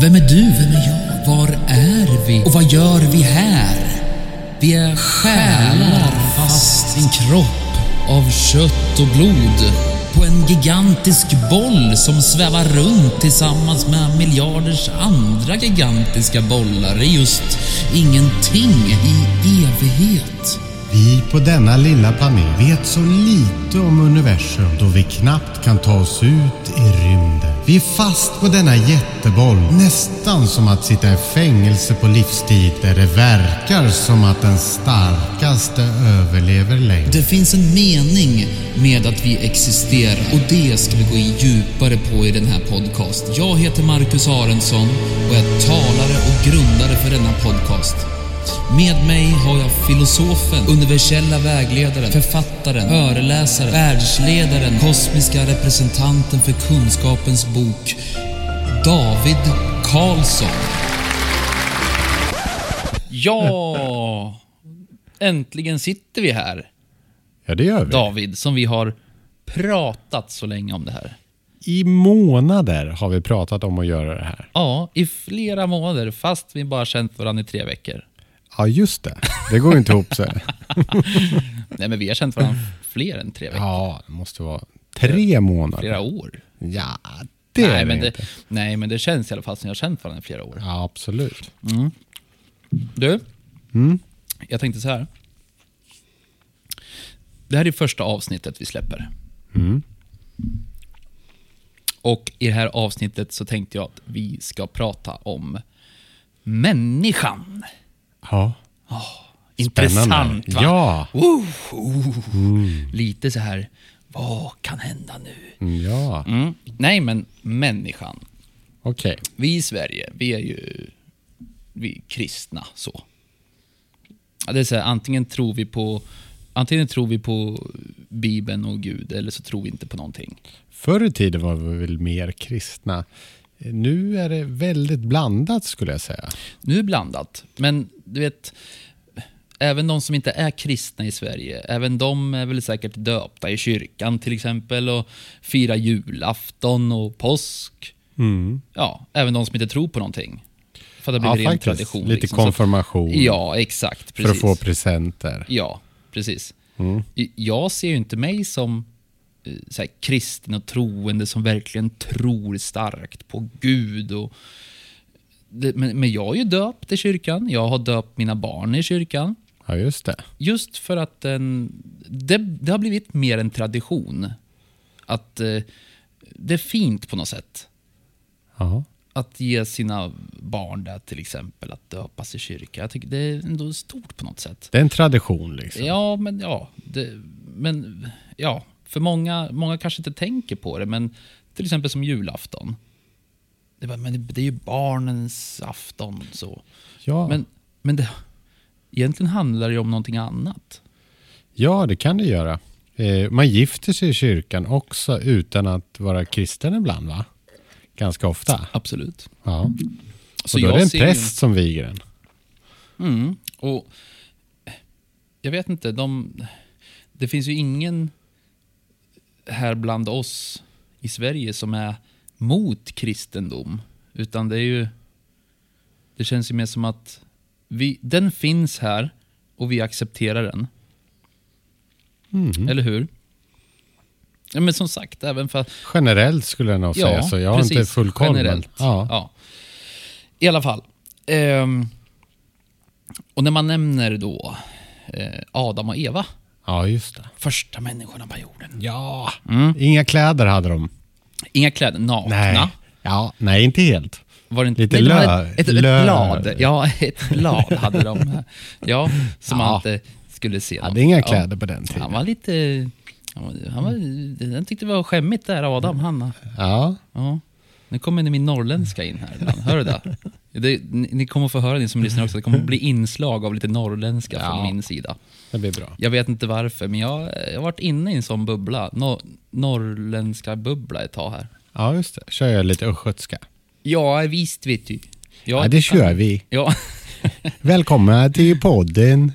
Vem är du? Vem är jag? Var är vi? Och vad gör vi här? Vi är själar fast i en kropp av kött och blod. På en gigantisk boll som svävar runt tillsammans med miljarders andra gigantiska bollar i just ingenting i evighet. Vi på denna lilla planet vet så lite om universum då vi knappt kan ta oss ut i rymden. Vi är fast på denna jätteboll, nästan som att sitta i fängelse på livstid där det verkar som att den starkaste överlever längst. Det finns en mening med att vi existerar och det ska vi gå in djupare på i den här podcasten. Jag heter Marcus Arensson och jag är talare och grundare för denna podcast. Med mig har jag filosofen, universella vägledaren, författaren, föreläsaren, världsledaren, kosmiska representanten för kunskapens bok, David Karlsson. Ja, äntligen sitter vi här. Ja, det gör vi. David, som vi har pratat så länge om det här. I månader har vi pratat om att göra det här. Ja, i flera månader, fast vi bara känt varandra i tre veckor. Ja, just det. Det går ju inte ihop sig. Nej, men vi har känt varandra fler än tre veckor. Ja, det måste vara tre månader. Flera år. Ja, det nej, är men det inte. nej, men det känns i alla fall som jag har känt varandra i flera år. Ja, absolut. Du, Mm. jag tänkte så här. Det här är första avsnittet vi släpper. Mm. Och i det här avsnittet så tänkte jag att vi ska prata om människan. Ja. Intressant va? Ja. Woo, oh, Lite så här, vad kan hända nu? Mm, Ja, Mm. Nej, men människan. okej. Vi i Sverige, vi är ju vi är kristna så. Det är så här, antingen tror vi på Antingen tror vi på Bibeln och Gud eller så tror vi inte på någonting. Förr i tiden var vi väl mer kristna. Nu är det väldigt blandat skulle jag säga. Nu är det blandat, men du vet, även de som inte är kristna i Sverige, även de är väl säkert döpta i kyrkan till exempel och firar julafton och påsk. Ja, även de som inte tror på någonting. För att det har Ja, faktiskt. tradition. Lite liksom. Så- konfirmation Ja, exakt. för Precis. att få presenter. Ja, precis. I- Jag ser ju inte mig som eh, så här, kristen och troende som verkligen tror starkt på Gud. Och men, men jag är ju döpt i kyrkan. Jag har döpt mina barn i kyrkan. Ja, just det. Just för att den, det, det har blivit mer en tradition. Att eh, det är fint på något sätt. Ja. Att ge sina barn där till exempel att döpas i kyrka. Jag tycker det är ändå stort på något sätt. Det är en tradition liksom. Ja, men ja. Det, men ja, för många, många kanske inte tänker på det, men till exempel som julafton. Det, var, men det, är ju barnens afton. så. Ja. Men, men det, egentligen handlar det ju om någonting annat. ja, det kan det göra. Eh, man gifter sig i kyrkan också utan att vara kristen ibland va? Ganska ofta. Absolut. Ja. Så och då är det en präst som viger den. Mm, och jag vet inte, de, det finns ju ingen här bland oss i Sverige som är mot kristendom. Utan det är ju, det känns ju mer som att vi, den finns här och vi accepterar den. Mm. Eller hur? Ja, men som sagt, även för Generellt skulle jag nog säga så. Jag har inte full koll. men- Generellt. Ja. Ja. I alla fall. Ehm, och när man nämner då eh, Adam och Eva, ja, just det. första människorna på jorden. Ja. Mm. Inga kläder hade de. Inga kläder, nakna. Nej. Ja, nej, inte helt. Var det inte, Lite nej, de lö- ett, ett, lö- blad. Ja, ett blad hade de. Ja, som Ja. man inte skulle se. Hade inga Ja. kläder på den tiden. Han var lite... Han, var, han, var, han tyckte det var skämmigt där, Adam. Han, Ja. Ja. Nu kommer min norrländska in här ibland. Hör du det? det ni, ni kommer få höra, ni som lyssnar också, det kommer bli inslag av lite norrländska Ja. från min sida. Det blir bra. Jag vet inte varför, men jag, jag har varit inne i en sån bubbla. No, norrländska bubbla ett tag här. Ja, just det. Kör jag lite östgötska. Ja, visst vet du. Ja, det kör vi. Ja. Välkomna till podden.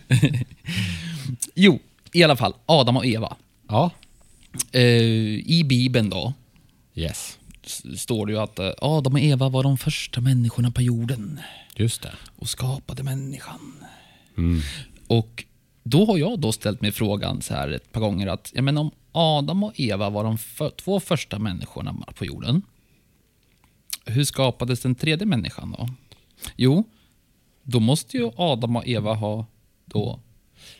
Jo, i alla fall, Adam och Eva. Ja. Eh, I Bibeln då, Yes. Står det ju att eh, Adam och Eva var de första människorna på jorden Just det. och skapade människan. Mm. Och då har jag då ställt mig frågan så här ett par gånger att ja, men om Adam och Eva var de för, två första människorna på jorden. Hur skapades den tredje människan då? Jo, då måste ju Adam och Eva ha då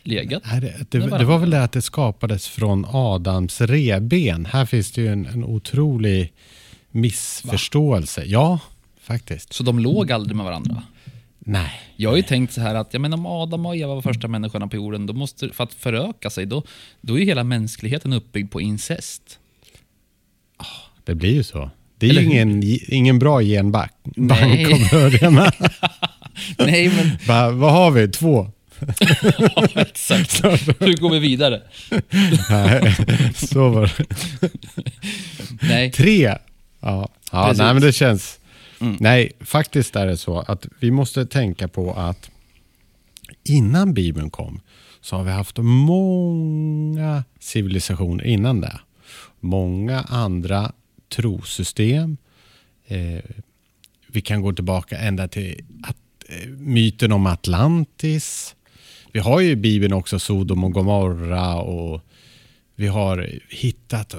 legat. Det, det, det var väl det att det skapades från Adams reben. Här finns det ju en, en otrolig missförståelse. Ja, faktiskt. Så de låg aldrig med varandra. Nej. Jag har ju tänkt så här att ja, men om Adam och Eva var första människorna på jorden, då måste, för att föröka sig, då, då är ju hela mänskligheten uppbyggd på incest. Det blir ju så. Det är Eller ju ingen, ingen bra genbank Nej. bank att börja med. Nej, men Va, vad har vi? Två? exakt. Hur går vi vidare? Nej, så var det. Nej, Tre? Ja, ja Precis. nej, men det känns... Mm. Nej, faktiskt är det så att vi måste tänka på att innan Bibeln kom så har vi haft många civilisationer innan det. Många andra trosystem. Eh, vi kan gå tillbaka ända till att, eh, myten om Atlantis. Vi har ju i Bibeln också Sodom och Gomorra och vi har hittat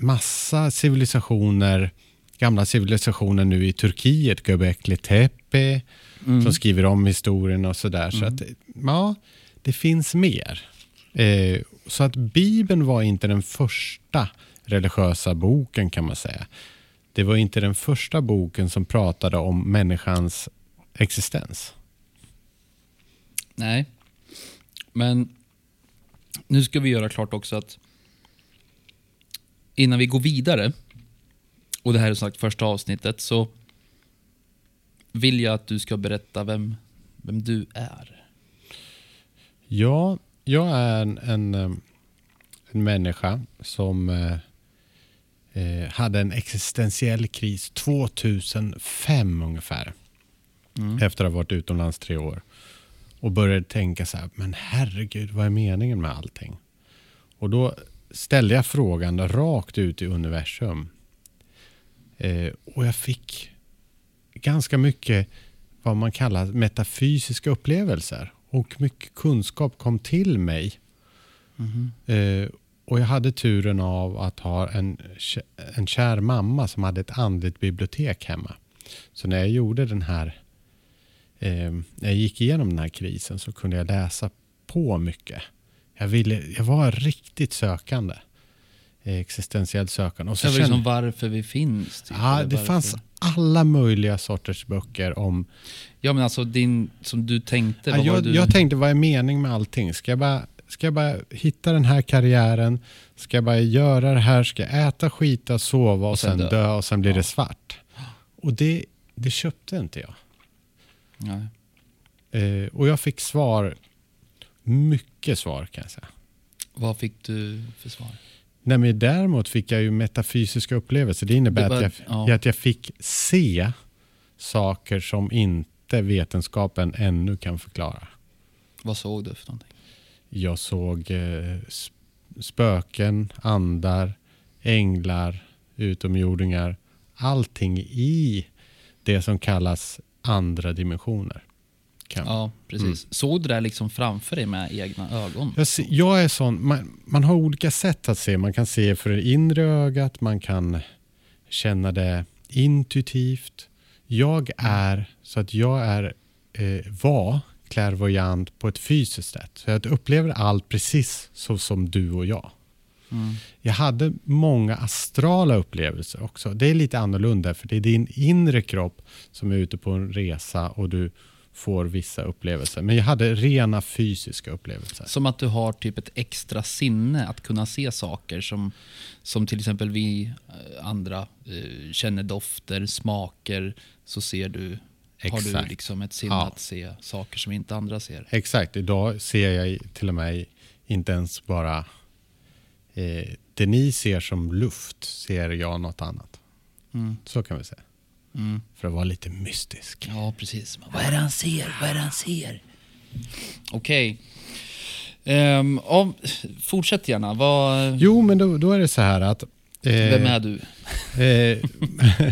massa civilisationer, gamla civilisationer nu i Turkiet, Göbekli Tepe, som skriver om historien och sådär. Så att, ja, det finns mer. Eh, så att Bibeln var inte den första religiösa boken kan man säga. Det var inte den första boken som pratade om människans existens. nej. Men nu ska vi göra klart också att innan vi går vidare, och det här är som sagt första avsnittet, så vill jag att du ska berätta vem, vem du är. Ja, jag är en, en, eh, en människa som eh, eh, hade en existentiell kris 2005 ungefär. Efter att ha varit utomlands tre år. Och började tänka så här, men herregud, vad är meningen med allting? Och då ställde jag frågan rakt ut i universum. Eh, och jag fick ganska mycket vad man kallar metafysiska upplevelser. Och mycket kunskap kom till mig. Eh, och jag hade turen av att ha en, en kär mamma som hade ett andligt bibliotek hemma. Så när jag gjorde den här, eh, när jag gick igenom den här krisen så kunde jag läsa på mycket. Jag, ville, jag var riktigt sökande. Eh, existentiellt sökande. Och så Det var kände, liksom varför vi finns. Typ, ja, det fanns alla möjliga sorters böcker om Ja, men alltså din, som du tänkte. Ja, jag, du... jag tänkte, vad är mening med allting? Ska jag, bara, ska jag bara hitta den här karriären? Ska jag bara göra det här? Ska jag äta, skita, sova och, Och sen dö? dö. och sen blir Ja. det svart? Och det, det köpte inte jag. Nej. Eh, och jag fick svar, mycket svar kan jag säga. Vad fick du för svar? Nej, men däremot fick jag ju metafysiska upplevelser. Det innebär var- att, jag, ja. att jag fick se saker som inte vetenskapen ännu kan förklara. Vad såg du för någonting? Jag såg eh, sp- spöken, andar, änglar, utomjordingar. Allting i det som kallas andra dimensioner. Kan. Ja, precis. Mm. Såg du det där liksom framför dig med egna ögon? Jag, se- jag är sån, man, man har olika sätt att se. Man kan se för det inre ögat, man kan känna det intuitivt. Jag är så att jag är, eh, var klärvoajant på ett fysiskt sätt. Så jag upplever allt precis så som du och jag. Mm. Jag hade många astrala upplevelser också. Det är lite annorlunda för det är din inre kropp som är ute på en resa och du får vissa upplevelser. Men jag hade rena fysiska upplevelser. Som att du har typ ett extra sinne att kunna se saker som, som till exempel vi eh, andra eh, känner dofter, smaker, så ser du, har du Exakt. liksom ett sinne Ja. att se saker som inte andra ser. Exakt, idag ser jag till och med inte ens bara eh, det ni ser som luft ser jag något annat. Mm. Så kan vi säga. Mm. För att vara lite mystisk. Ja, precis. Vad är det han ser? Vad är det han ser? Okej. Ehm, ja, fortsätt gärna. Vad... Jo, men då, då är det så här att Eh, Vem är du? Eh,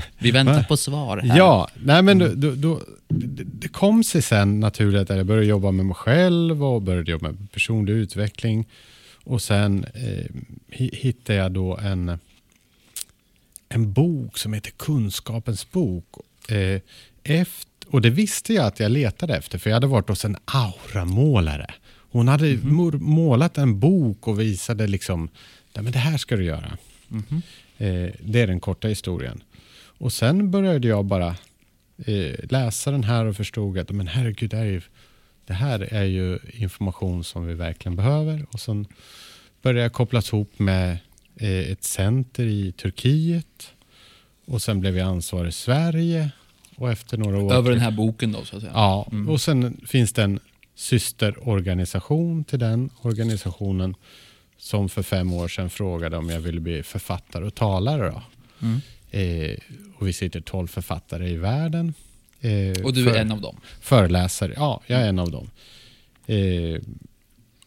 Vi väntar på svar här. ja, nej men då, då, då, det, kom sig sen naturligt att jag började jobba med mig själv och började jobba med personlig utveckling. Och sen eh, hi- hittade jag då en, en bok som heter Kunskapens bok. Eh, efter, och det visste jag att jag letade efter, för jag hade varit hos en auramålare. Hon hade mor- målat en bok och visade liksom, "Nej, men det här ska du göra. Mhm. Eh, det är den korta historien. Och sen började jag bara eh, läsa den här och förstod att men herregud, det här, är ju, det här är ju information som vi verkligen behöver. Och sen började jag kopplas ihop med ett center i Turkiet. Och sen blev jag ansvarig i Sverige. Och efter några år... Över den här boken då, så att säga. Ja, Mm. och sen finns det en systerorganisation till den organisationen som för fem år sedan frågade om jag ville bli författare och talare. Då. Mm. Eh, och vi sitter tolv författare i världen. Eh, Och du för- är en av dem. Föreläsare, ja, jag är en av dem. Eh,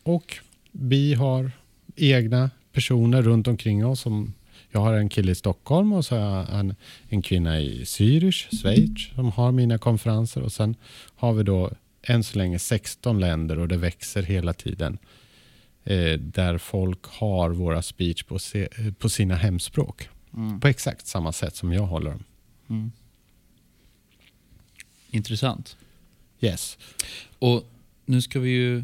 och vi har egna personer runt omkring oss. Som, jag har en kille i Stockholm och så har jag en, en kvinna i Zürich, Schweiz, som har mina konferenser. Och sen har vi då än så länge 16 länder och det växer hela tiden. Eh, där folk har våra speech på, se, eh, på sina hemspråk. Mm. På exakt samma sätt som jag håller dem. Mm. Intressant. Yes. Och nu ska vi ju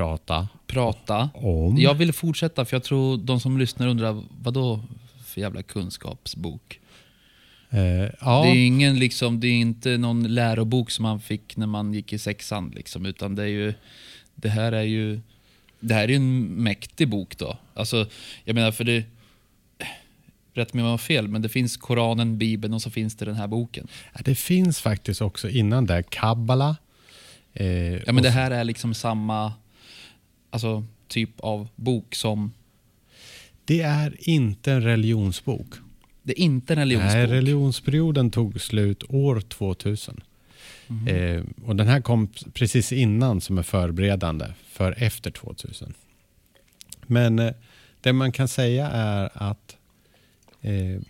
Prata prata. om... Jag vill fortsätta för jag tror de som lyssnar undrar vad då för jävla kunskapsbok? Eh, ja. Det är ingen liksom, det är inte någon lärobok som man fick när man gick i sexan liksom, utan det är ju, det här är ju, det här är en mäktig bok då. Alltså, jag menar för det, rätt mig om jag har fel, men det finns Koranen, Bibeln och så finns det den här boken. Ja, Det finns faktiskt också innan där Kabbala. Eh, Ja men det här är liksom samma, alltså typ av bok som, det är inte en religionsbok. det är inte en religionsbok. Nej, religionsperioden tog slut år 2000. Mhm. Eh, och den här kom precis innan som är förberedande för efter 2000. Men eh, det man kan säga är att eh,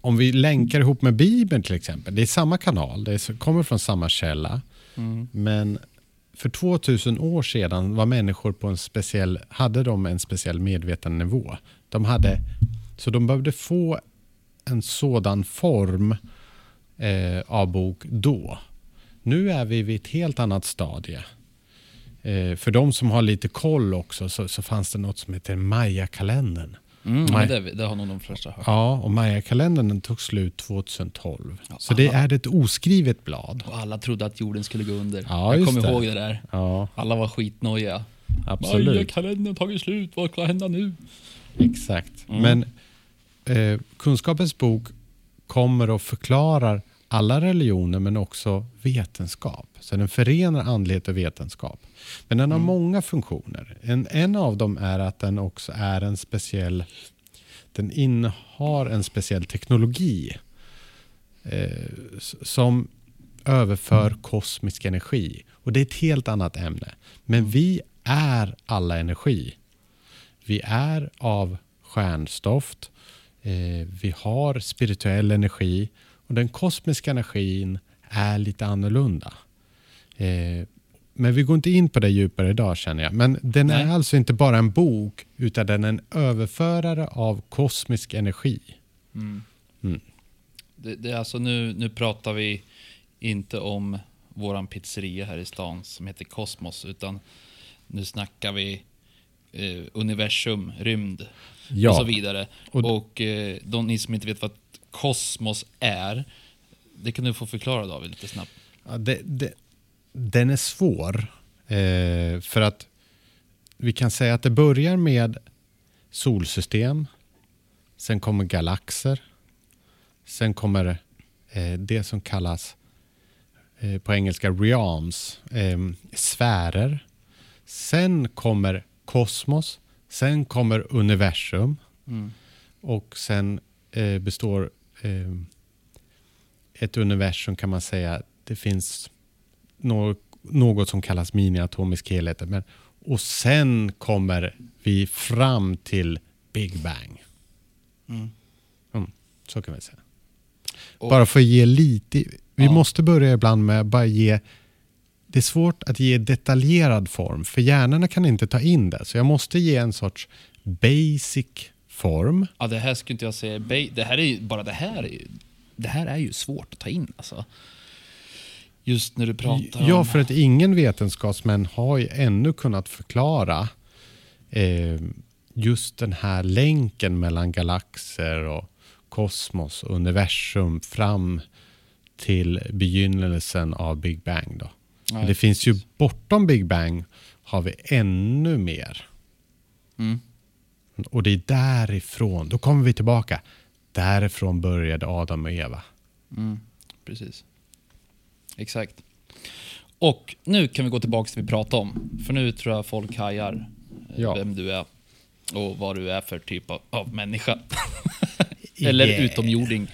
om vi länkar ihop med Bibeln till exempel. Det är samma kanal, det är, kommer från samma källa. Mm. Men för 2000 år sedan var människor på en speciell, hade de en speciell medvetandenivå. De hade, så de behövde få en sådan form eh, av bok då. Nu är vi vid ett helt annat stadie. Eh, för de som har lite koll också så, så fanns det något som heter Maya-kalendern. Mm, men det, det har nog de flesta hört. Ja, och Maya-kalendern tog slut 2012. Ja, så det aha. är ett oskrivet blad. Och alla trodde att jorden skulle gå under. Ja, jag kommer det. ihåg det där. Ja, Alla var skitnojiga. absolut. kalendern tagit slut, vad ska hända nu? Exakt. Mm. Men eh, Kunskapens bok kommer och förklarar alla religioner men också vetenskap. Så den förenar andlighet och vetenskap. Men den har Mm. många funktioner. En, en av dem är att den också är en speciell den innehar en speciell teknologi eh, som överför kosmisk energi. Och det är ett helt annat ämne. Men vi är alla energi. Vi är av stjärnstoft. Eh, vi har spirituell energi. Och den kosmiska energin är lite annorlunda. Eh, men vi går inte in på det djupare idag känner jag. Men den Nej. är alltså inte bara en bok utan den är en överförare av kosmisk energi. Mm. Mm. Det, det är alltså nu, nu pratar vi inte om våran pizzeria här i stan som heter Kosmos, utan nu snackar vi eh, universum, rymd Ja. och så vidare. Och- Och, eh, de, ni som inte vet vad kosmos är, det kan du få förklara David lite snabbt. Ja, det, det, den är svår. Eh, för att vi kan säga att det börjar med solsystem. Sen kommer galaxer. Sen kommer eh, det som kallas eh, på engelska realms, eh, sfärer. Sen kommer kosmos. Sen kommer universum. Mm. Och sen eh, består eh, ett universum kan man säga, det finns något, något som kallas miniatomisk helhet. Men, och sen kommer vi fram till Big Bang. Mm. Så kan vi säga. Och- Bara för att ge lite... Vi Ja. måste börja ibland med att bara ge... Det är svårt att ge detaljerad form, för hjärnorna kan inte ta in det. Så jag måste ge en sorts basic form. Ja, det här skulle inte jag säga. Det här är ju, bara det här är ju, det här är ju svårt att ta in alltså. Just när du pratar Ja, om... för att ingen vetenskapsmän har ju ännu kunnat förklara eh, just den här länken mellan galaxer och kosmos och universum fram till begynnelsen av Big Bang. Då. Men det finns ju bortom Big Bang har vi ännu mer. Mm. Och det är därifrån, då kommer vi tillbaka. Därifrån började Adam och Eva. Mm, precis. Exakt. Och nu kan vi gå tillbaka till det vi pratade om. För nu tror jag folk hajar eh, Ja. vem du är. Och vad du är för typ av, av människa. Eller Yeah. utomjording.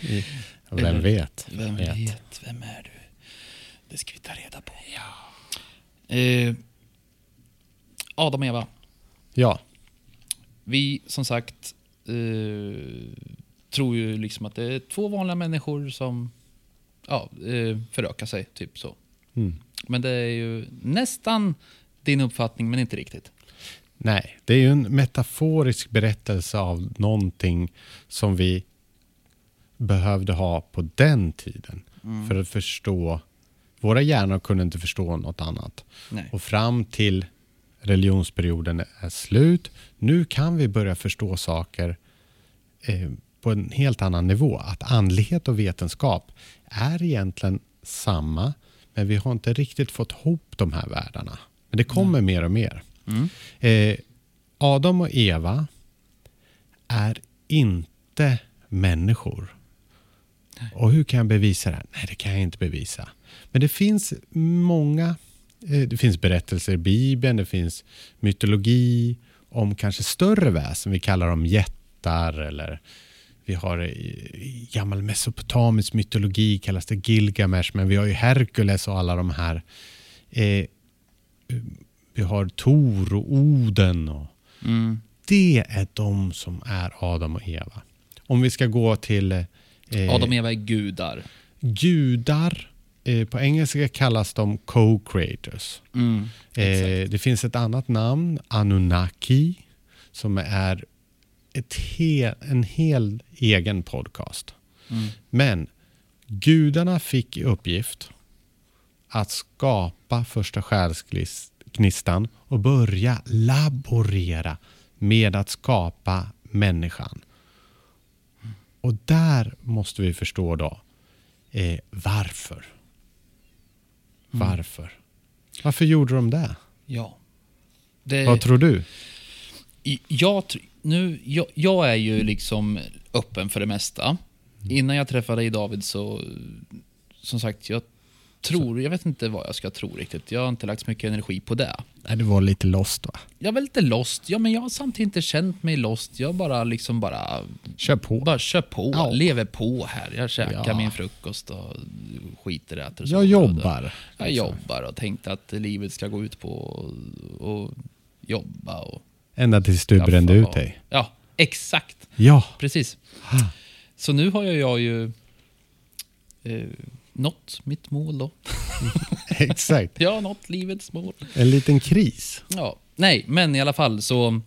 Vem Eller- vet? Vem vet. Vem är du? Det ska vi ta reda på. Ja. Eh, Adam och Eva. Ja, Vi, som sagt, eh, tror ju liksom att det är två vanliga människor som ja, eh, förökar sig, typ så. Mm. Men det är ju nästan din uppfattning, men inte riktigt. Nej, det är ju en metaforisk berättelse av någonting som vi behövde ha på den tiden för att förstå. Våra hjärnor kunde inte förstå något annat. Nej. Och fram till religionsperioden är slut, nu kan vi börja förstå saker eh, på en helt annan nivå. Att andlighet och vetenskap är egentligen samma, men vi har inte riktigt fått ihop de här världarna. Men det kommer mer och mer. Mm. Eh, Adam och Eva är inte människor. Och hur kan jag bevisa det? Nej, det kan jag inte bevisa. Men det finns många, det finns berättelser i Bibeln, det finns mytologi om kanske större väsen. Vi kallar dem jättar eller vi har i, gammal mesopotamisk mytologi kallas det Gilgamesh, men vi har ju Herkules och alla de här. Eh, vi har Tor och Oden. Och Mm. det är de som är Adam och Eva. Om vi ska gå till eh, Adam och Eva är gudar. gudar. Eh, på engelska kallas de co-creators. Mm. Eh, det finns ett annat namn, Anunnaki, som är ett hel, en hel egen podcast. Mm. Men gudarna fick i uppgift att skapa första själsgnistan och börja laborera med att skapa människan. Och där måste vi förstå då eh, varför. Varför? Varför gjorde de det? Ja. Det, Vad tror du? Jag, nu, jag, jag är ju liksom öppen för det mesta. Innan jag träffade dig David så, som sagt, jag tror, jag vet inte vad jag ska tro riktigt. Jag har inte lagt så mycket energi på det. Nej, det var lite lost va? Jag väl lite lost, ja men jag har samtidigt inte känt mig lost. Jag bara liksom bara, Kör på. bara kör på, Ja. lever på här. Jag käkar Ja. min frukost och skiter äter och Jag jobbar. Jag jobbar och tänkte att livet ska gå ut på att jobba och Ända tills du brände ut dig. Ja, exakt. Ja. Precis. Så nu har jag ju eh, nått mitt mål då. Exakt. Jag har nått livets mål. En liten kris. Ja, nej, men i alla fall så...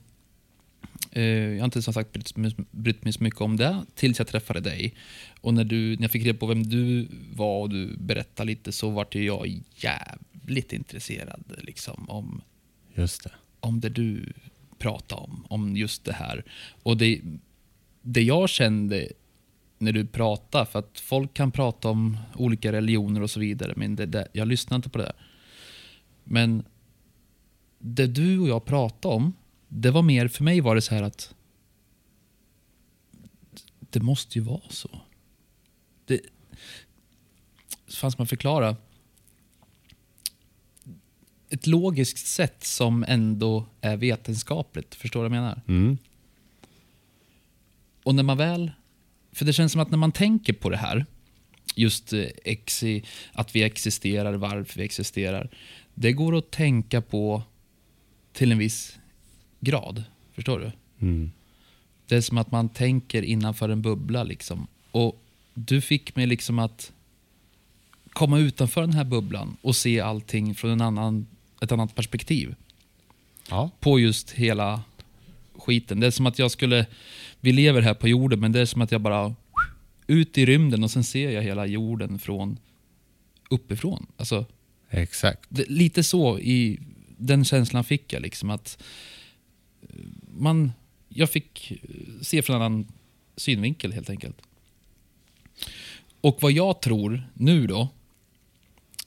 Eh, jag har inte som sagt brytt, mig- brytt mig så mycket om det tills jag träffade dig. Och när, du, när jag fick reda på vem du var och du berättade lite så vart jag jävligt intresserad liksom, om, Just det. om det du pratade om. Om just det här. Och det, det jag kände när du pratade, för att folk kan prata om olika religioner och så vidare, men det, det, jag lyssnar inte på det där. Men det du och jag pratade om, det var mer, för mig var det så här att det måste ju vara så. Det, fan ska man förklara? Ett logiskt sätt som ändå är vetenskapligt. Förstår du vad jag menar? Mm. Och när man väl... För det känns som att när man tänker på det här, just eh, exi, att vi existerar, varför vi existerar. Det går att tänka på till en viss grad. Förstår du? Mm. Det är som att man tänker innanför en bubbla. liksom. Och du fick mig liksom att komma utanför den här bubblan och se allting från en annan, ett annat perspektiv Ja. på just hela skiten. Det är som att jag skulle, vi lever här på jorden, men det är som att jag bara ut i rymden och sen ser jag hela jorden från uppifrån. Alltså, Exakt. det, lite så i den känslan fick jag liksom att eh, man, jag fick eh, se från en annan synvinkel helt enkelt. Och vad jag tror nu då,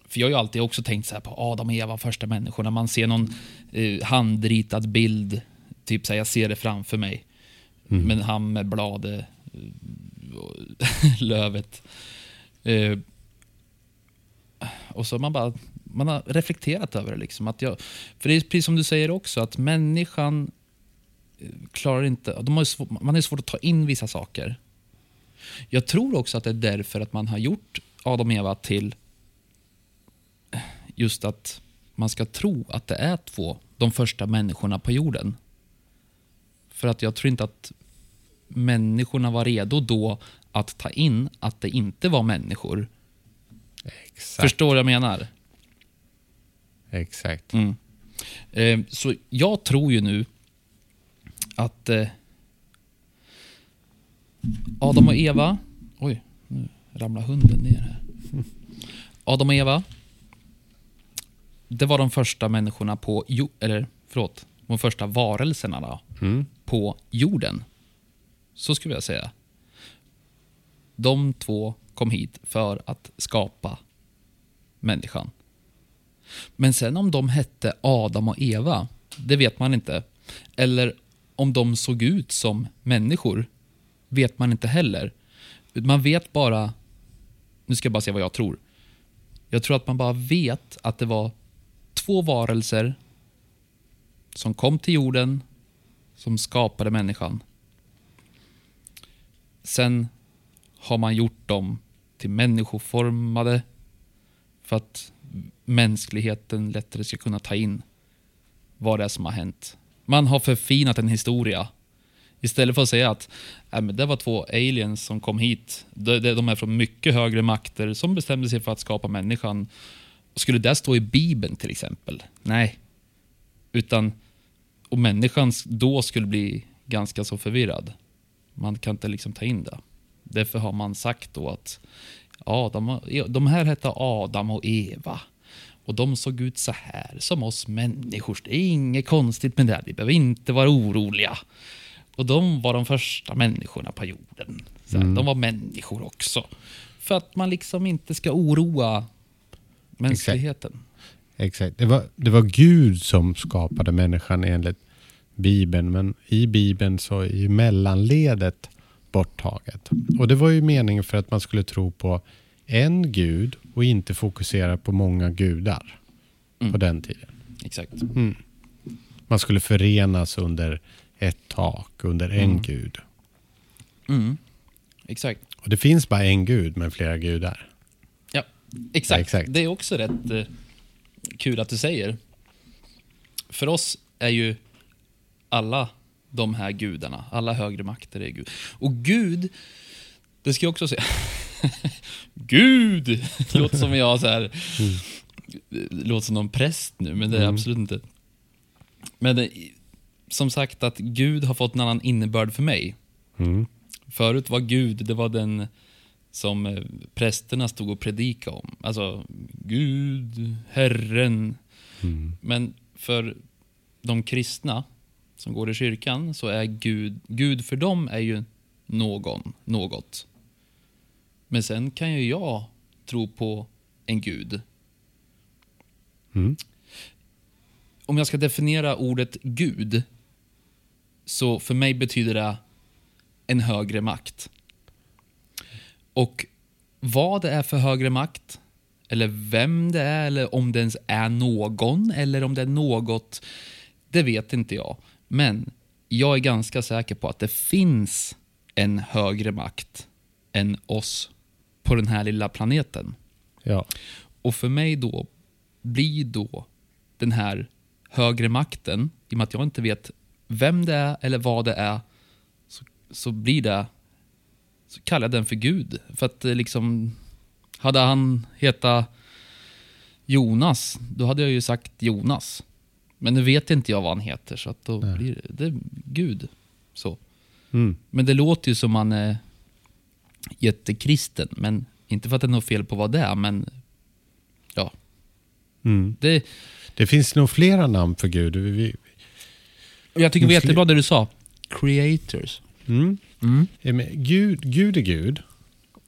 för jag har ju alltid också tänkt så här på Adam och Eva, första människorna. Man ser någon eh, handritad bild, typ så här, jag ser det framför mig. Men han med bladet, eh, lövet. Eh, och så man bara man har reflekterat över det. Liksom, att jag, för det är precis som du säger också, att människan eh, klarar inte... De har svår, man har svårt att ta in vissa saker. Jag tror också att det är därför att man har gjort Adam och Eva till eh, just att man ska tro att det är två, de första människorna på jorden. För att jag tror inte att människorna var redo då att ta in att det inte var människor. Exakt. Förstår vad jag menar? Exakt. Mm. Eh, så jag tror ju nu att eh, Adam och Eva... Oj, nu ramlar hunden ner här. Adam och Eva, det var de första människorna på... Jo, eller förlåt, de första varelserna då, Mm på jorden. Så skulle jag säga. De två kom hit för att skapa människan. Men sen om de hette Adam och Eva, det vet man inte. Eller om de såg ut som människor, vet man inte heller. Man vet bara, nu ska jag bara se vad jag tror. Jag tror att man bara vet att det var två varelser som kom till jorden, som skapade människan. Sen har man gjort dem till människoformade för att mänskligheten lättare ska kunna ta in vad det är som har hänt. Man har förfinat en historia. Istället för att säga att äh, men det var två aliens som kom hit. De, de är från mycket högre makter som bestämde sig för att skapa människan. Skulle det stå i Bibeln till exempel? Nej. Utan, och människan då skulle bli ganska så förvirrad. Man kan inte liksom ta in det. Därför har man sagt då att Adam och, de här hette Adam och Eva. Och de såg ut så här, som oss människor. Det är inget konstigt med det. Vi behöver inte vara oroliga. Och de var de första människorna på jorden. Så här, De var människor också. För att man liksom inte ska oroa mänskligheten. Exakt. Det var, det var Gud som skapade människan enligt Bibeln. Men i Bibeln så är ju mellanledet borttaget. Och det var ju meningen för att man skulle tro på en gud och inte fokusera på många gudar Mm. på den tiden. Exakt. Man skulle förenas under ett tak, under en Mm. gud. Mm. Exakt. Och det finns bara en gud med flera gudar. Ja, exakt. Ja, exakt. Det är också rätt eh, kul att du säger. För oss är ju alla de här gudarna, alla högre makter är Gud. Och Gud, det ska jag också säga. Gud! Det låter som jag så här, låter som någon präst nu, men det är Mm. absolut inte. Men det, som sagt att Gud har fått en annan innebörd för mig. Mm. Förut var Gud, det var den som eh, prästerna stod och predikade om. Alltså, Gud, Herren. Mm. Men för de kristna som går i kyrkan så är Gud, Gud för dem är ju någon, något. Men sen kan ju jag tro på en Gud. Mm. Om jag ska definiera ordet Gud, så för mig betyder det en högre makt. Och vad det är för högre makt, eller vem det är, eller om det ens är någon, eller om det är något, det vet inte jag. Men jag är ganska säker på att det finns en högre makt än oss på den här lilla planeten. Ja. Och för mig då blir då den här högre makten, i och med att jag inte vet vem det är eller vad det är, så, så blir det så kallar jag den för Gud. För att eh, liksom, hade han heta Jonas, då hade jag ju sagt Jonas. Men nu vet inte jag vad han heter, så att då Nej. blir det, det är Gud. Så. Mm. Men det låter ju som man är jättekristen, men inte för att det är något fel på vad det är, men ja. Mm. Det, Det finns nog flera namn för Gud. Vi, vi, jag tycker det var jättebra det du sa. Creators. mm. Mm. Eh, Gud, Gud är Gud.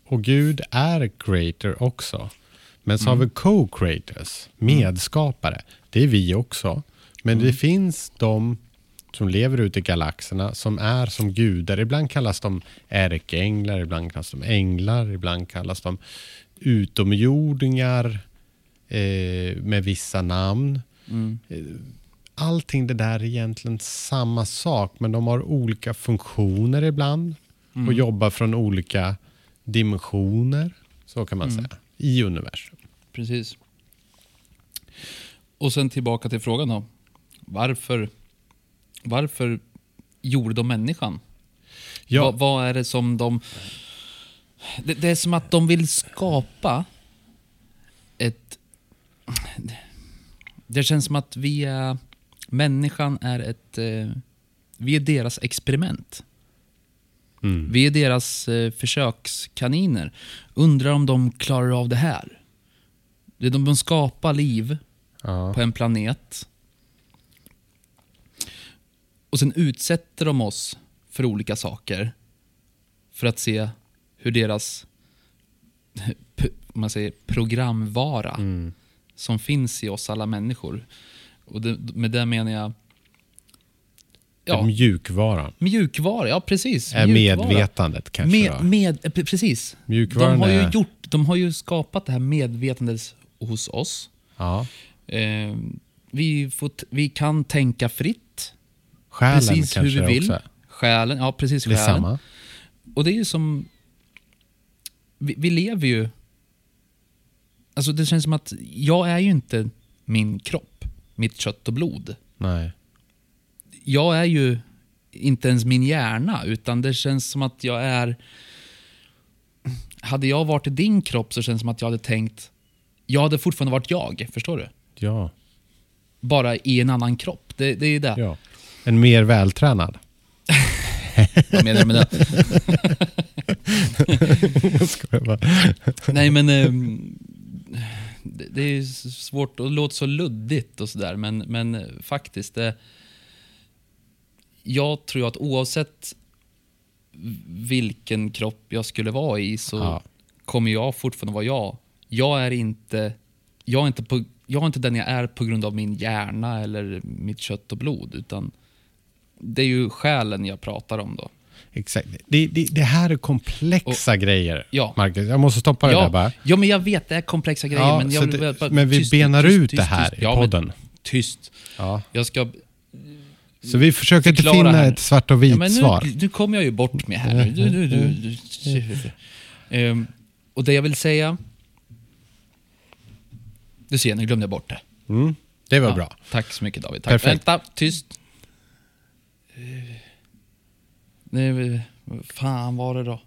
Och Gud är creator också. Men så har vi co-creators, medskapare. Det är vi också. Men det finns de som lever ute i galaxerna som är som gudar. Ibland kallas de ärkeänglar, ibland kallas de änglar, ibland kallas de utomjordingar eh, med vissa namn. Mm. Allting det där är egentligen samma sak, men de har olika funktioner ibland och jobbar från olika dimensioner, så kan man säga, i universum. Precis. Och sen tillbaka till frågan då. Varför, varför gjorde de människan? Ja, Vad, vad är det som de... Det, det är som att de vill skapa ett... Det känns som att vi är... Människan är ett... eh, Vi är deras experiment. mm. Vi är deras eh, försökskaniner. Undrar om de klarar av det här. De, de skapar liv ja. på en planet. Och sen utsätter de oss för olika saker. För att se hur deras man säger, programvara Mm. som finns i oss alla människor. Och det, med det menar jag Ja. ja, Mjukvaran mjukvara. Ja, precis. är mjukvara. medvetandet kanske. Med, med, eh, pre- precis. De Mjukvaran har, ju är... gjort, de har ju skapat det här medvetandet hos oss. Ja. Eh, vi, får vi kan tänka fritt, Själen precis hur kanske vi vill. också. Själen, ja precis. Det är Själen. samma. Och det är ju som... Vi, vi lever ju... Alltså det känns som att jag är ju inte min kropp, mitt kött och blod. Nej. Jag är ju inte ens min hjärna, utan det känns som att jag är... Hade jag varit i din kropp så känns det som att jag hade tänkt... Jag hade fortfarande varit jag, förstår du? Ja. Bara i en annan kropp. Det, det är det. ja. En mer vältränad. Vad menar du med det? Nej, men... ehm, det, det är svårt, och låter så luddigt och sådär, men, men eh, faktiskt. Det, jag tror att oavsett vilken kropp jag skulle vara i så Ja. kommer jag fortfarande vara jag. Jag är inte, jag är inte, på, jag är inte den jag är på grund av min hjärna eller mitt kött och blod, utan det är ju själen jag pratar om då. Exakt. Det, det, det här är komplexa grejer, Ja. Marcus. Jag måste stoppa det där Ja, bara. ja, men jag vet, det är komplexa grejer. Ja, men, jag det- bara- men vi benar ut det här i Ja, men podden. Tyst. Ja. Jag ska... Så vi försöker inte finna här. ett svart och Ja, vitt nu, svar. nu kommer jag ju bort med här. Du, du, du, du. Ehm, och det jag vill säga... Du ser, nu glömde jag bort det. Mm. Det var Ja, bra. Tack så mycket David. Tack. Perfekt. Vänta, tyst. Eh, Nej, fan var det då?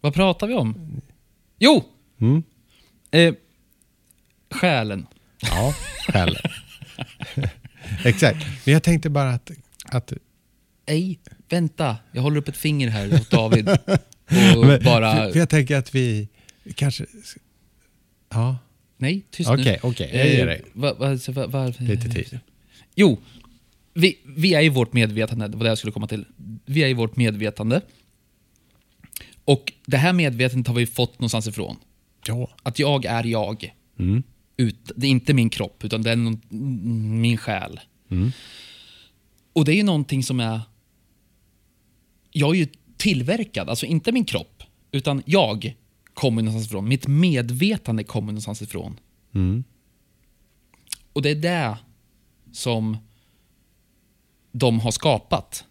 Vad pratar vi om? Jo! Mm. Eh, själen. Ja, själv. Exakt. Men jag tänkte bara att, att Nej, vänta. Jag håller upp ett finger här åt David. Och Men- bara... för, för jag tänker att vi kanske... Ja, Nej, tyst okej, nu. okej. Jag ger dig. va, va, va, va, Lite tid. Jo, vi, vi är i vårt medvetande, det var det jag skulle komma till. Vi är i vårt medvetande. Och det här medvetandet har vi fått någonstans ifrån. Ja. Att jag är jag. Mm. Ut, det är inte min kropp, utan det är någon, min själ. Mm. Och det är ju någonting som är... Jag är ju tillverkad, alltså inte min kropp, utan jag kommer någonstans ifrån. Mitt medvetande kommer någonstans ifrån. Mm. Och det är det som de har skapat.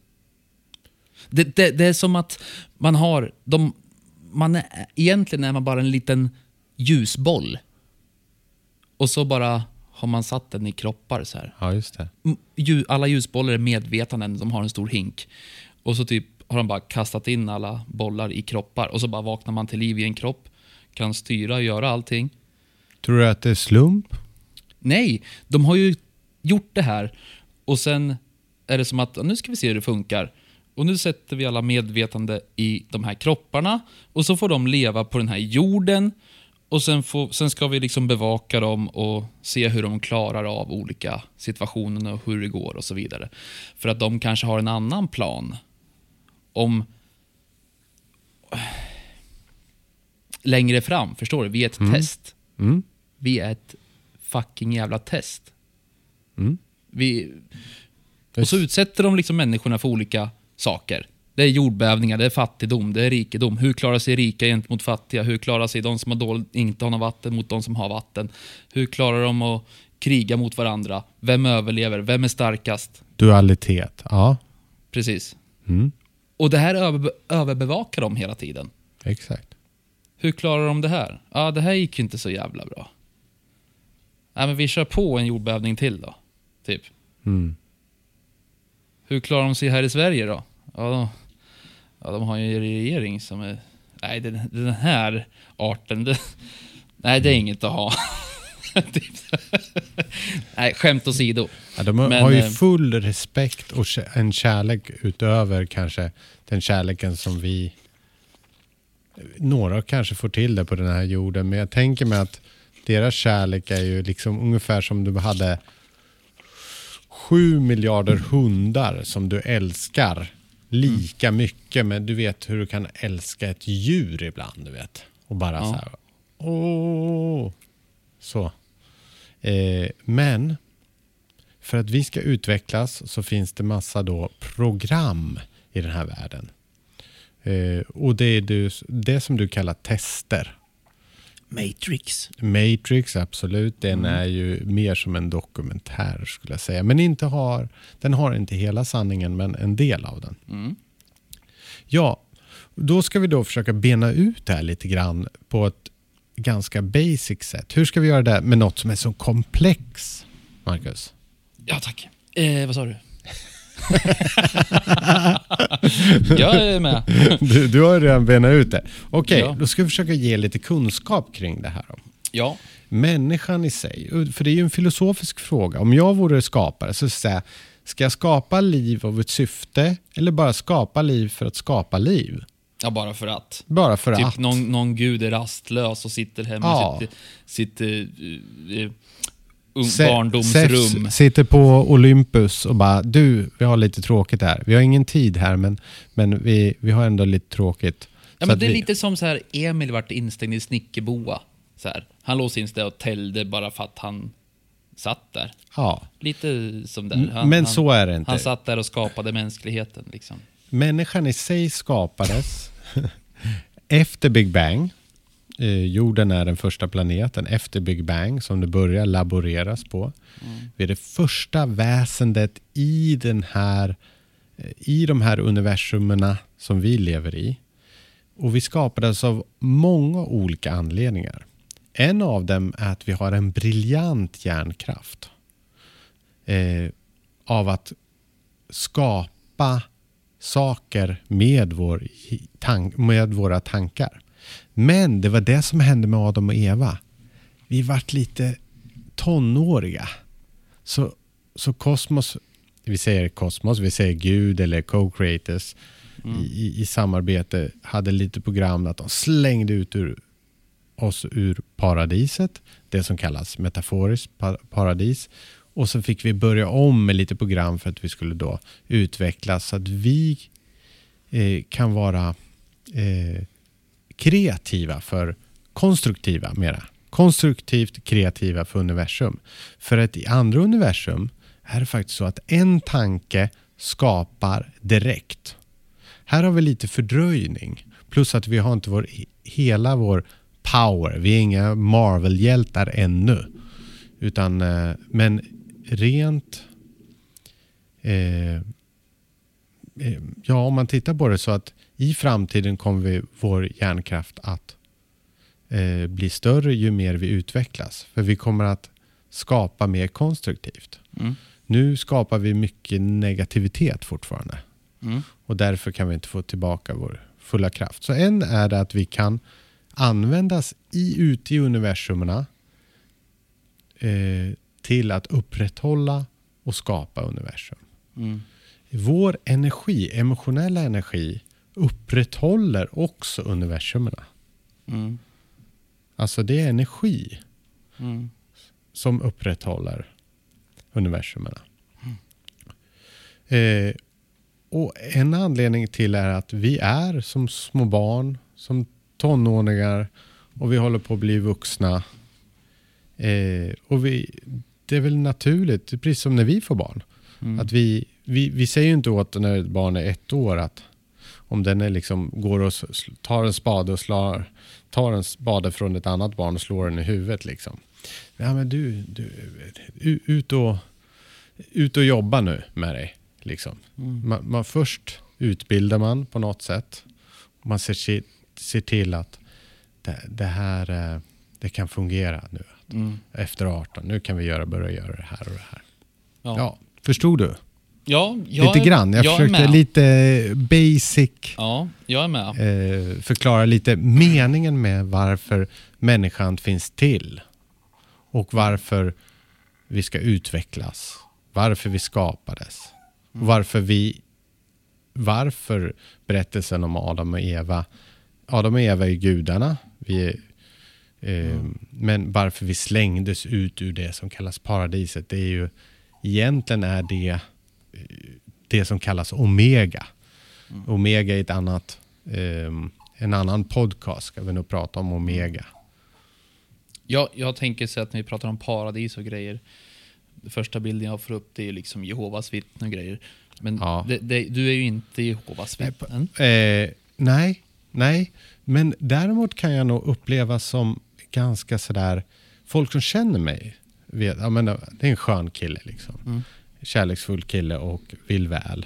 Det, det, det är som att man har... De, man är, egentligen är man bara en liten ljusboll. Och så bara har man satt den i kroppar så här. Ja, just det. Mm, Alla ljusbollar är medvetanden, de har en stor hink. Och så typ har de bara kastat in alla bollar i kroppar och så bara vaknar man till liv i en kropp, kan styra och göra allting. Tror du att det är slump? Nej, de har ju gjort det här och sen är det som att nu ska vi se hur det funkar. Och nu sätter vi alla medvetande i de här kropparna och så får de leva på den här jorden och sen, får, sen ska vi liksom bevaka dem och se hur de klarar av olika situationer och hur det går och så vidare. För att de kanske har en annan plan. Om... Längre fram, förstår du? Vi är ett test. Mm. Vi är ett fucking jävla test. Mm. Vi... Och så utsätter de liksom människorna för olika saker. Det är jordbävningar, det är fattigdom, det är rikedom. Hur klarar sig rika gentemot fattiga? Hur klarar sig de som har dåligt, inte har något vatten mot de som har vatten? Hur klarar de att kriga mot varandra? Vem överlever? Vem är starkast? Dualitet, ja. Precis. Mm. Och det här över, överbevakar de hela tiden. Exakt. Hur klarar de det här? Ja, det här gick ju inte så jävla bra. Nej, men vi kör på en jordbävning till då. Typ. Mm. Hur klarar de sig här i Sverige då? Ja, de, ja, de har ju en regering som är... Nej, den, den här arten, det, nej det är inget att ha. Nej, skämt åsido. Ja, de har, Men, har ju eh, full respekt och en kärlek utöver kanske den kärleken som vi... Några kanske får till det på den här jorden, men jag tänker mig att deras kärlek är ju liksom ungefär som du hade sju miljarder hundar som du älskar lika mycket, men du vet hur du kan älska ett djur ibland, du vet. Och bara Ja. så här, åh, så. Eh, men för att vi ska utvecklas så finns det massa då program i den här världen. Eh, och det är du, det som du kallar tester. Matrix. Matrix, absolut. Den är ju mer som en dokumentär skulle jag säga. Men inte har, den har inte hela sanningen, men en del av den. Mm. Ja, då ska vi då försöka bena ut det här lite grann på ett ganska basic sätt. Hur ska vi göra det med något som är så komplex, Marcus? Ja, tack. Eh, vad sa du? jag är med. Du, du har redan benat ut det. Okej, Ja. då ska vi försöka ge lite kunskap kring det här. Då. Ja. Människan i sig, för det är ju en filosofisk fråga. Om jag vore skapare så säger jag, ska jag skapa liv av ett syfte eller bara skapa liv för att skapa liv? ja, bara för att. Bara för Typ att. någon, någon gud är rastlös och sitter hemma Ja. i sitt, sitt uh, uh, ung, Se- barndomsrum. Zeus sitter på Olympus och bara, du, vi har lite tråkigt här. Vi har ingen tid här, men, men vi, vi har ändå lite tråkigt. Ja, men det är vi, lite som så här, Emil vart instängd i snickerboa. Så här. Han låste in sig och täljde bara för att han satt där. Ja, Lite som där. Han, men så är det inte. Han satt där och skapade mänskligheten. Liksom. Människan i sig skapades efter Big Bang. Eh, jorden är den första planeten efter Big Bang som det börjar laboreras på. Vi är det första väsendet i, den här, eh, i de här universumerna som vi lever i. Och vi skapades av många olika anledningar. En av dem är att vi har en briljant hjärnkraft. Eh, av att skapa saker med, vår, med våra tankar. Men det var det som hände med Adam och Eva. Vi vart lite tonåriga. Så, så kosmos, vi säger kosmos, vi säger Gud eller co-creators i, i, i samarbete hade lite program att de slängde ut ur, oss ur paradiset, det som kallas metaforiskt pa- paradis. Och så fick vi börja om med lite program för att vi skulle då utvecklas så att vi eh, kan vara eh, kreativa för konstruktiva mera. Konstruktivt kreativa för universum. För att i andra universum är det faktiskt så att en tanke skapar direkt. Här har vi lite fördröjning. Plus att vi har inte vår, hela vår power. Vi är inga Marvel-hjältar ännu. Utan, eh, men rent... Eh, eh, ja, om man tittar på det så att i framtiden kommer vi, vår hjärnkraft att eh, bli större ju mer vi utvecklas. För vi kommer att skapa mer konstruktivt. Mm. Nu skapar vi mycket negativitet fortfarande. Mm. Och därför kan vi inte få tillbaka vår fulla kraft. Så en är att vi kan användas i, ute i universumerna eh, till att upprätthålla och skapa universum. Mm. Vår energi, emotionella energi, upprätthåller också universumerna. Mm. Alltså det är energi Mm. som upprätthåller universumerna. Eh, och en anledning till är att vi är som små barn, som tonåringar och vi håller på att bli vuxna. Eh, och vi, det är väl naturligt, precis som när vi får barn. Mm. Att vi, vi, vi säger ju inte åt när ett barn är ett år att om den är liksom, går och tar en spade och slår, tar en spade från ett annat barn och slår den i huvudet. Liksom. Ja, men du, du ut, och, ut och jobba nu med dig. Liksom. Mm. Man, man, först utbildar man på något sätt. Man ser, se- ser till att det, det här eh, det kan fungera nu. Mm. Efter 18, nu kan vi göra, börja göra det här och det här. Ja. Ja, förstod du? Ja, jag lite grann. Jag, jag försökte lite basic Ja, jag är med. eh, förklara lite meningen med varför människan finns till. Och varför vi ska utvecklas. Varför vi skapades. Och varför vi varför berättelsen om Adam och Eva. Adam och Eva är gudarna. Vi är, eh, Men varför vi slängdes ut ur det som kallas paradiset. Det är ju egentligen är det det som kallas Omega. Omega är ett annat, ehm, en annan podcast. Ska vi nog prata om Omega. Jag, jag tänker så att när vi pratar om paradis och grejer. Första bilden jag får upp det är liksom Jehovas vittnen och grejer. Men Ja. det, det, du är ju inte Jehovas Nej, vittnen. Eh, nej, nej. Men däremot kan jag nog uppleva som ganska sådär, folk som känner mig vet, ja men det är en skön kille liksom. Mm. Kärleksfull kille och vill väl.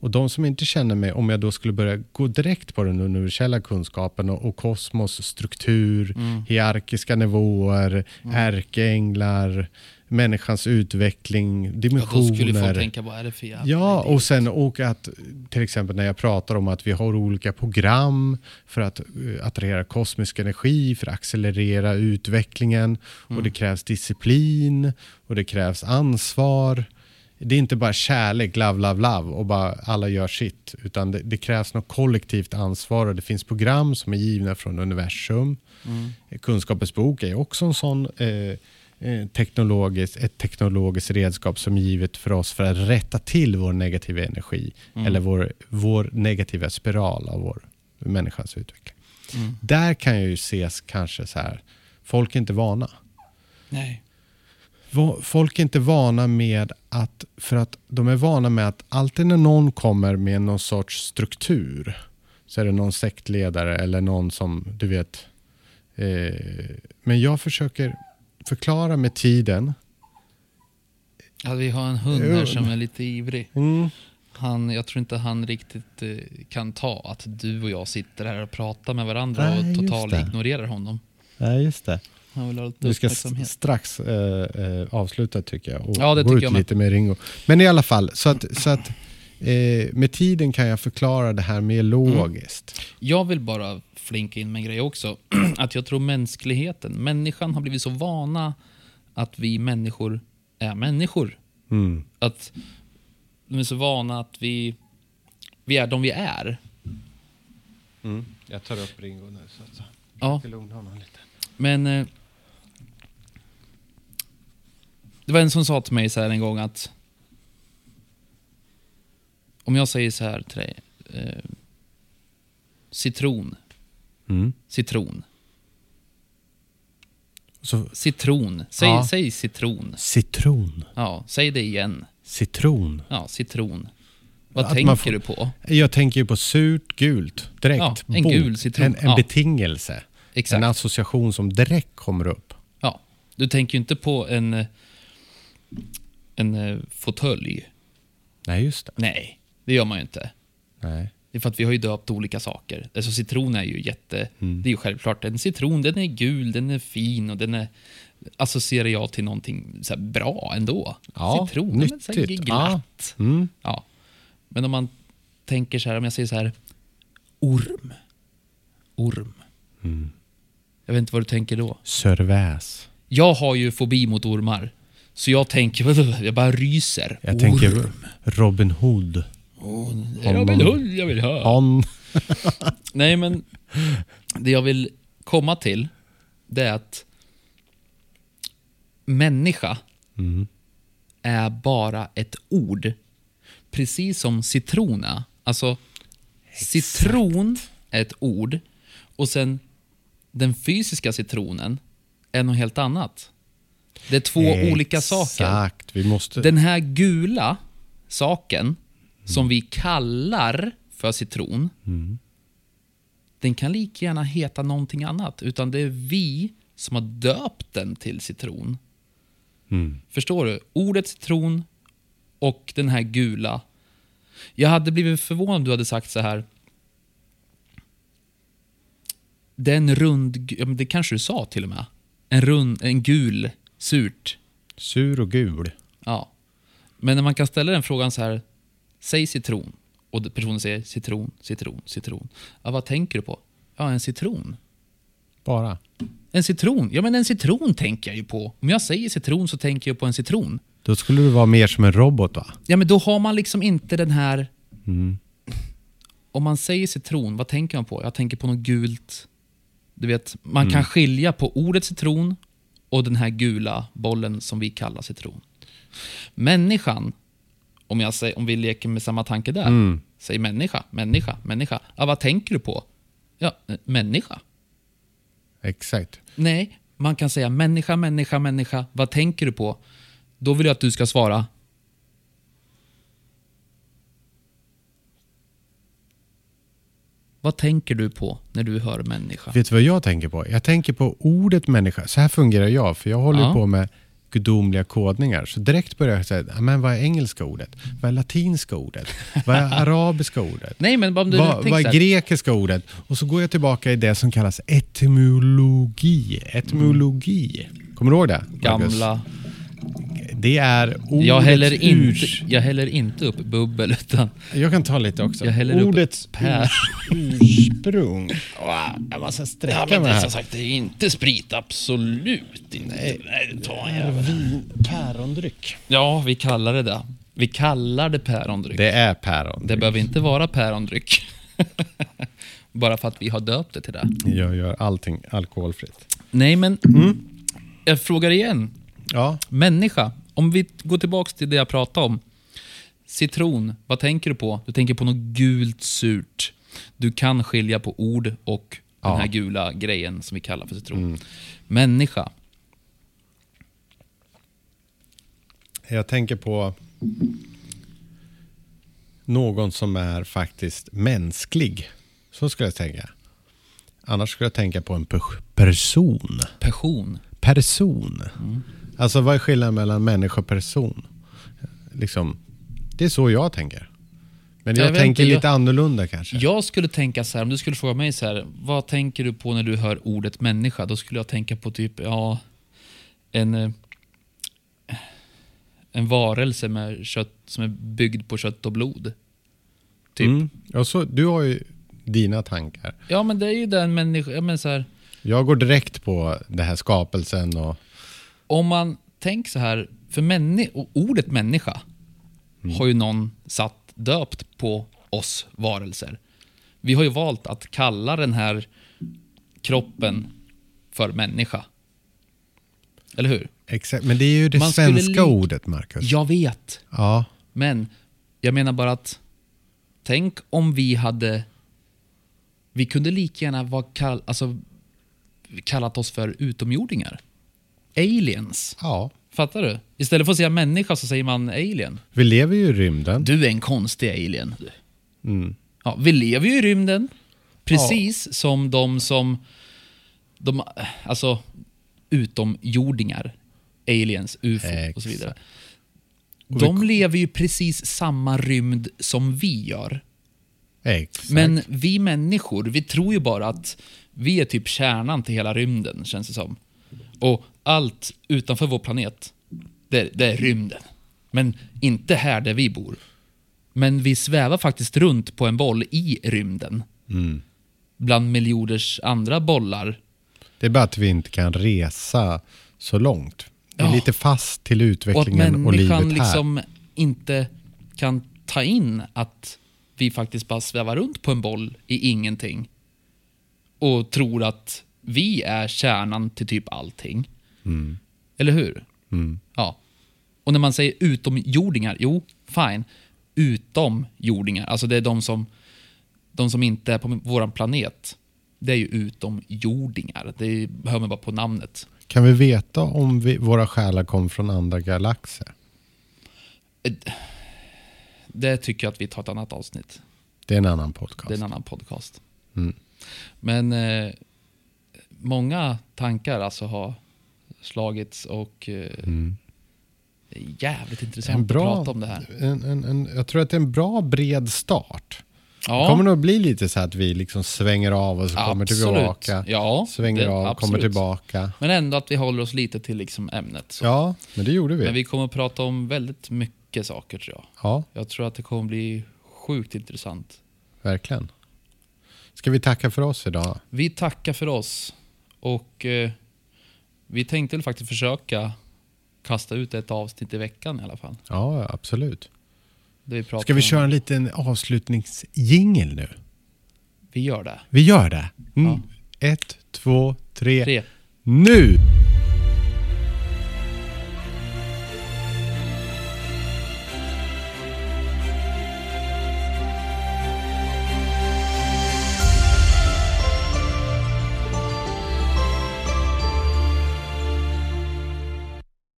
Och de som inte känner mig, om jag då skulle börja gå direkt på den universella kunskapen och, och kosmos struktur, Mm. hierarkiska nivåer, ärkeänglar, människans utveckling, Ja, dimensioner. då skulle folk tänka, vad är det för jävla Ja, och sen och att till exempel när jag pratar om att vi har olika program för att uh, attrahera kosmisk energi, för att accelerera utvecklingen och det krävs disciplin och det krävs ansvar. Det är inte bara kärlek, love, love, love och bara alla gör sitt, utan det, det krävs något kollektivt ansvar och det finns program som är givna från universum. Mm. Kunskapens bok är också en sån eh, eh, teknologiskt, ett teknologiskt redskap som är givet för oss för att rätta till vår negativa energi Mm. eller vår, vår negativa spiral av vår människans utveckling. Mm. Där kan jag ju ses kanske så här, folk är inte vana. Nej. Folk är inte vana med att, för att de är vana med att alltid när någon kommer med någon sorts struktur så är det någon sektledare eller någon som, du vet. Eh, men jag försöker förklara med tiden. Ja, vi har en hund här som är lite ivrig. Mm. Han, jag tror inte han riktigt eh, kan ta att du och jag sitter här och pratar med varandra Nej, och totalt ignorerar honom. Ja, just det. Han vill ha lite Vi ska strax eh, eh, avsluta tycker jag och Ja, det gå ut jag med. lite med Ringo. Men i alla fall, så att, så att eh, med tiden kan jag förklara det här mer logiskt. Jag vill bara flinka in med en grej också. att jag tror mänskligheten, människan har blivit så vana att vi människor är människor. Mm. Att de är så vana att vi, vi är de vi är. Mm. Jag tar upp Ringo nu så att Ja, jag ska lugna honom lite. men... Eh, det var en som sa till mig så här en gång att... Om jag säger så här till dig. Eh, citron. Mm. Citron. Så, Citron. Säg, Ja. säg citron. citron. Ja, säg det igen. Citron. Ja, citron. Vad Att tänker får- du på? Jag tänker ju på surt gult direkt. Ja, en Boom. gul citron. En, en Ja. betingelse. Exakt. En association som direkt kommer upp. Ja, du tänker ju inte på en, en eh, fåtölj. Nej, just det. Nej, det gör man ju inte. Nej. Det är för att vi har ju döpt olika saker. Alltså citron är ju jätte... Mm. Det är ju självklart. En citron, den är gul, den är fin och den är... Associerar jag till någonting så bra ändå. Ja, citron, den är så nyttigt. glatt. Mm. Ja. Men om man tänker så här, om jag säger så här, orm. Orm. Mm. Jag vet inte vad du tänker då. Sörväs. Jag har ju fobi mot ormar. Så jag tänker, jag bara ryser. Jag tänker Orm. Robin Hood. Oh, Robin Hood jag vill. On. Nej, men det jag vill komma till, det är att människa Mm. är bara ett ord. Precis som citrona. Alltså, citron är ett ord och sen den fysiska citronen är något helt annat. Det är två olika saker. Exakt. Vi måste... Den här gula saken som vi kallar för citron, den kan lika gärna heta någonting annat. Utan det är vi som har döpt den till citron. Mm. Förstår du? Ordet citron och den här gula. Jag hade blivit förvånad om du hade sagt så här. Det är en rund, ja, det kanske du sa till och med. En rund, en gul, surt. Sur och gul. Ja. Men när man kan ställa den frågan så här, säg citron. Och personen säger citron, citron, citron. Ja, vad tänker du på? Ja, en citron. Bara. En citron? Ja, men en citron tänker jag ju på. Om jag säger citron så tänker jag på en citron. Då skulle du vara mer som en robot va? Ja, men då har man liksom inte den här... Mm. Om man säger citron, vad tänker man på? Jag tänker på något gult. Du vet, man kan skilja på ordet citron och den här gula bollen som vi kallar citron. Människan, om, jag säger, om vi leker med samma tanke där. Mm. Säg människa, människa, människa. Ja, vad tänker du på? Ja, eh, människa. Exakt. Nej, man kan säga människa, människa, människa. Vad tänker du på? Då vill jag att du ska svara. Vad tänker du på när du hör människa? Vet du vad jag tänker på? Jag tänker på ordet människa. Så här fungerar jag, för jag håller Ja. på med gudomliga kodningar. Så direkt börjar jag säga, "Ja, men vad är engelska ordet? Vad är latinska ordet? Vad är arabiska ordet? Nej, men om du vad, vad är grekiska ordet? Och så går jag tillbaka i det som kallas etymologi. Etymologi. Kommer du ihåg det? Marcus? gamla... Det är ordets Jag häller, inte, urs- jag häller inte upp bubbel, utan Jag kan ta lite också. jag häller Ordets upp pär. ursprung. Jag måste sträcka Ja, men mig här. som sagt, det är inte sprit. Absolut inte. Nej, det tar jag. Vin, pärondryck. Ja, vi kallar det det. Vi kallar det pärondryck. Det är päron. Det behöver inte vara pärondryck. Bara för att vi har döpt det till det. Jag gör allting alkoholfritt. Nej, men jag frågar igen. Ja, Människa. Om vi går tillbaka till det jag pratade om. Citron, vad tänker du på? Du tänker på något gult surt. Du kan skilja på ord och Ja. Mm. den här gula grejen som vi kallar för citron. Människa. jag tänker på någon som är faktiskt mänsklig. Så skulle jag tänka. Annars skulle jag tänka på en pers- person. Passion. Person. Alltså vad är skillnaden mellan människa och person? Liksom, det är så jag tänker. Men Jag jag, tänker inte, jag- lite annorlunda kanske. Jag skulle tänka så här, om du skulle fråga mig så här, vad tänker du på när du hör ordet människa? Då skulle jag tänka på typ, ja, en, eh, en varelse med kött, som är byggd på kött och blod. Typ. Mm. Ja, så, du har ju dina tankar. Ja, men det är ju den människa, ja, men så här, Jag går direkt på det här skapelsen och... om man tänker så här, för männi- ordet människa har ju någon satt döpt på oss varelser. Vi har ju valt att kalla den här kroppen för människa. Eller hur? Exakt, men det är ju det Man svenska ordet, Marcus. Jag vet, Ja. men jag menar bara att tänk om vi hade... Vi kunde lika gärna vara kall, alltså, kallat oss för utomjordingar. Aliens. ja. Fattar du? Istället för att säga människa så säger man alien. Vi lever ju i rymden. Du är en konstig alien. Mm. Ja, vi lever ju i rymden. Precis som de som... De, alltså, utomjordingar. Aliens, ufo och så vidare. De lever ju precis samma rymd som vi gör. Exakt. Men vi människor, vi tror ju bara att vi är typ kärnan till hela rymden, känns det som. Och allt utanför vår planet, det, det är rymden. Men inte här där vi bor. Men vi svävar faktiskt runt på en boll i rymden. Mm. Bland miljarders andra bollar. Det är bara att vi inte kan resa så långt. Vi är Ja. lite fast till Och utvecklingen och, livet människan här. liksom inte kan ta in att vi faktiskt bara svävar runt på en boll i ingenting. Och tror att vi är kärnan till typ allting. Mm. Eller hur? Mm. Ja. Och när man säger utomjordingar, jo, fine. Utomjordingar, alltså det är de som, de som inte är på vår planet. Det är ju utomjordingar. Det hör man bara på namnet. Kan vi veta om vi, våra själar kom från andra galaxer? Det tycker jag att vi tar ett annat avsnitt. Det är en annan podcast. Det är en annan podcast. Mm. Men eh, många tankar alltså har slagits och eh, Mm. det är jävligt intressant bra, att prata om det här. En, en, en, jag tror att det är en bra bred start. Ja, Kommer det nog bli lite så att vi liksom svänger av och så kommer absolut. tillbaka. Ja, Svänger det- av, kommer absolut. tillbaka. Men ändå att vi håller oss lite till liksom ämnet. Så. Ja, men det gjorde vi. Men vi kommer att prata om väldigt mycket saker tror jag. Ja, Jag tror att det kommer bli sjukt intressant. verkligen. Ska vi tacka för oss idag? Vi tackar för oss och eh, vi tänkte faktiskt försöka kasta ut ett avsnitt i veckan i alla fall. Ja, absolut. Vi Ska vi köra en liten avslutningsjingel nu? Vi gör det. Vi gör det. Mm. Ja. Ett, två, tre. Tre. Nu!